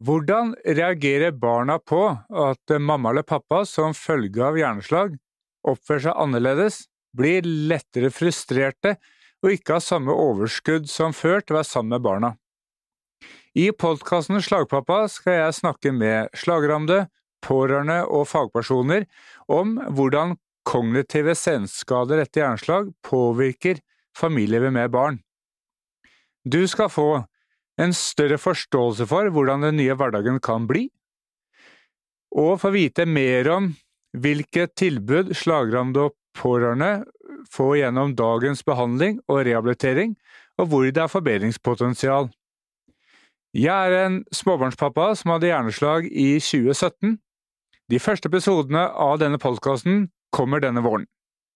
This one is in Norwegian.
Hvordan reagerer barna på at mamma eller pappa som følge av hjerneslag oppfører seg annerledes, blir lettere frustrerte og ikke har samme overskudd som før til å være sammen med barna? I podkasten Slagpappa skal jeg snakke med slagrammede, pårørende og fagpersoner om hvordan kognitive senskader etter hjerneslag påvirker familielivet med barn. Du skal få en større forståelse for hvordan den nye hverdagen kan bli, og få vite mer om hvilke tilbud slagrammede og pårørende får gjennom dagens behandling og rehabilitering, og hvor det er forbedringspotensial. Jeg er en småbarnspappa som hadde hjerneslag i 2017. De første episodene av denne podkasten kommer denne våren.